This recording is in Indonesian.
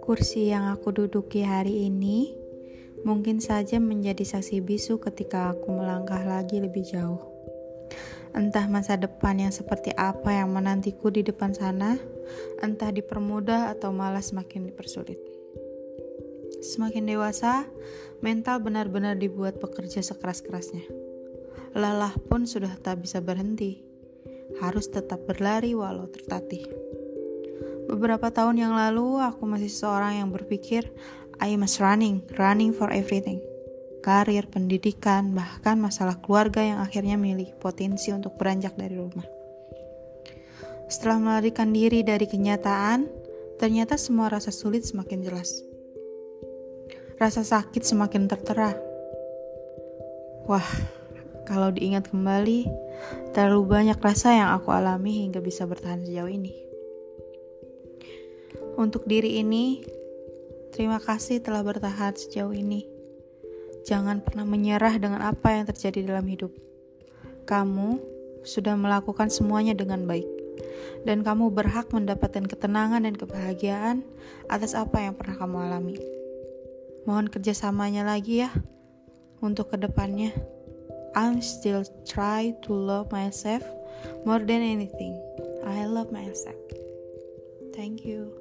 Kursi yang aku duduki hari ini mungkin saja menjadi saksi bisu ketika aku melangkah lagi lebih jauh. Entah masa depan yang seperti apa yang menantiku di depan sana, entah dipermudah atau malah semakin dipersulit. Semakin dewasa, mental benar-benar dibuat bekerja sekeras-kerasnya. Lelah pun sudah tak bisa berhenti, harus tetap berlari walau tertatih. Beberapa tahun yang lalu, aku masih seorang yang berpikir, I must running, running for everything. Karir, pendidikan, bahkan masalah keluarga yang akhirnya milih potensi untuk beranjak dari rumah. Setelah melarikan diri dari kenyataan, ternyata semua rasa sulit semakin jelas. Rasa sakit semakin tertera. Wah, kalau diingat kembali, terlalu banyak rasa yang aku alami hingga bisa bertahan sejauh ini. Untuk diri ini, terima kasih telah bertahan sejauh ini. Jangan pernah menyerah dengan apa yang terjadi dalam hidup. Kamu sudah melakukan semuanya dengan baik, dan kamu berhak mendapatkan ketenangan dan kebahagiaan atas apa yang pernah kamu alami. Mohon kerjasamanya lagi ya untuk ke depannya. I'm still try to love myself more than anything. I love myself. Thank you.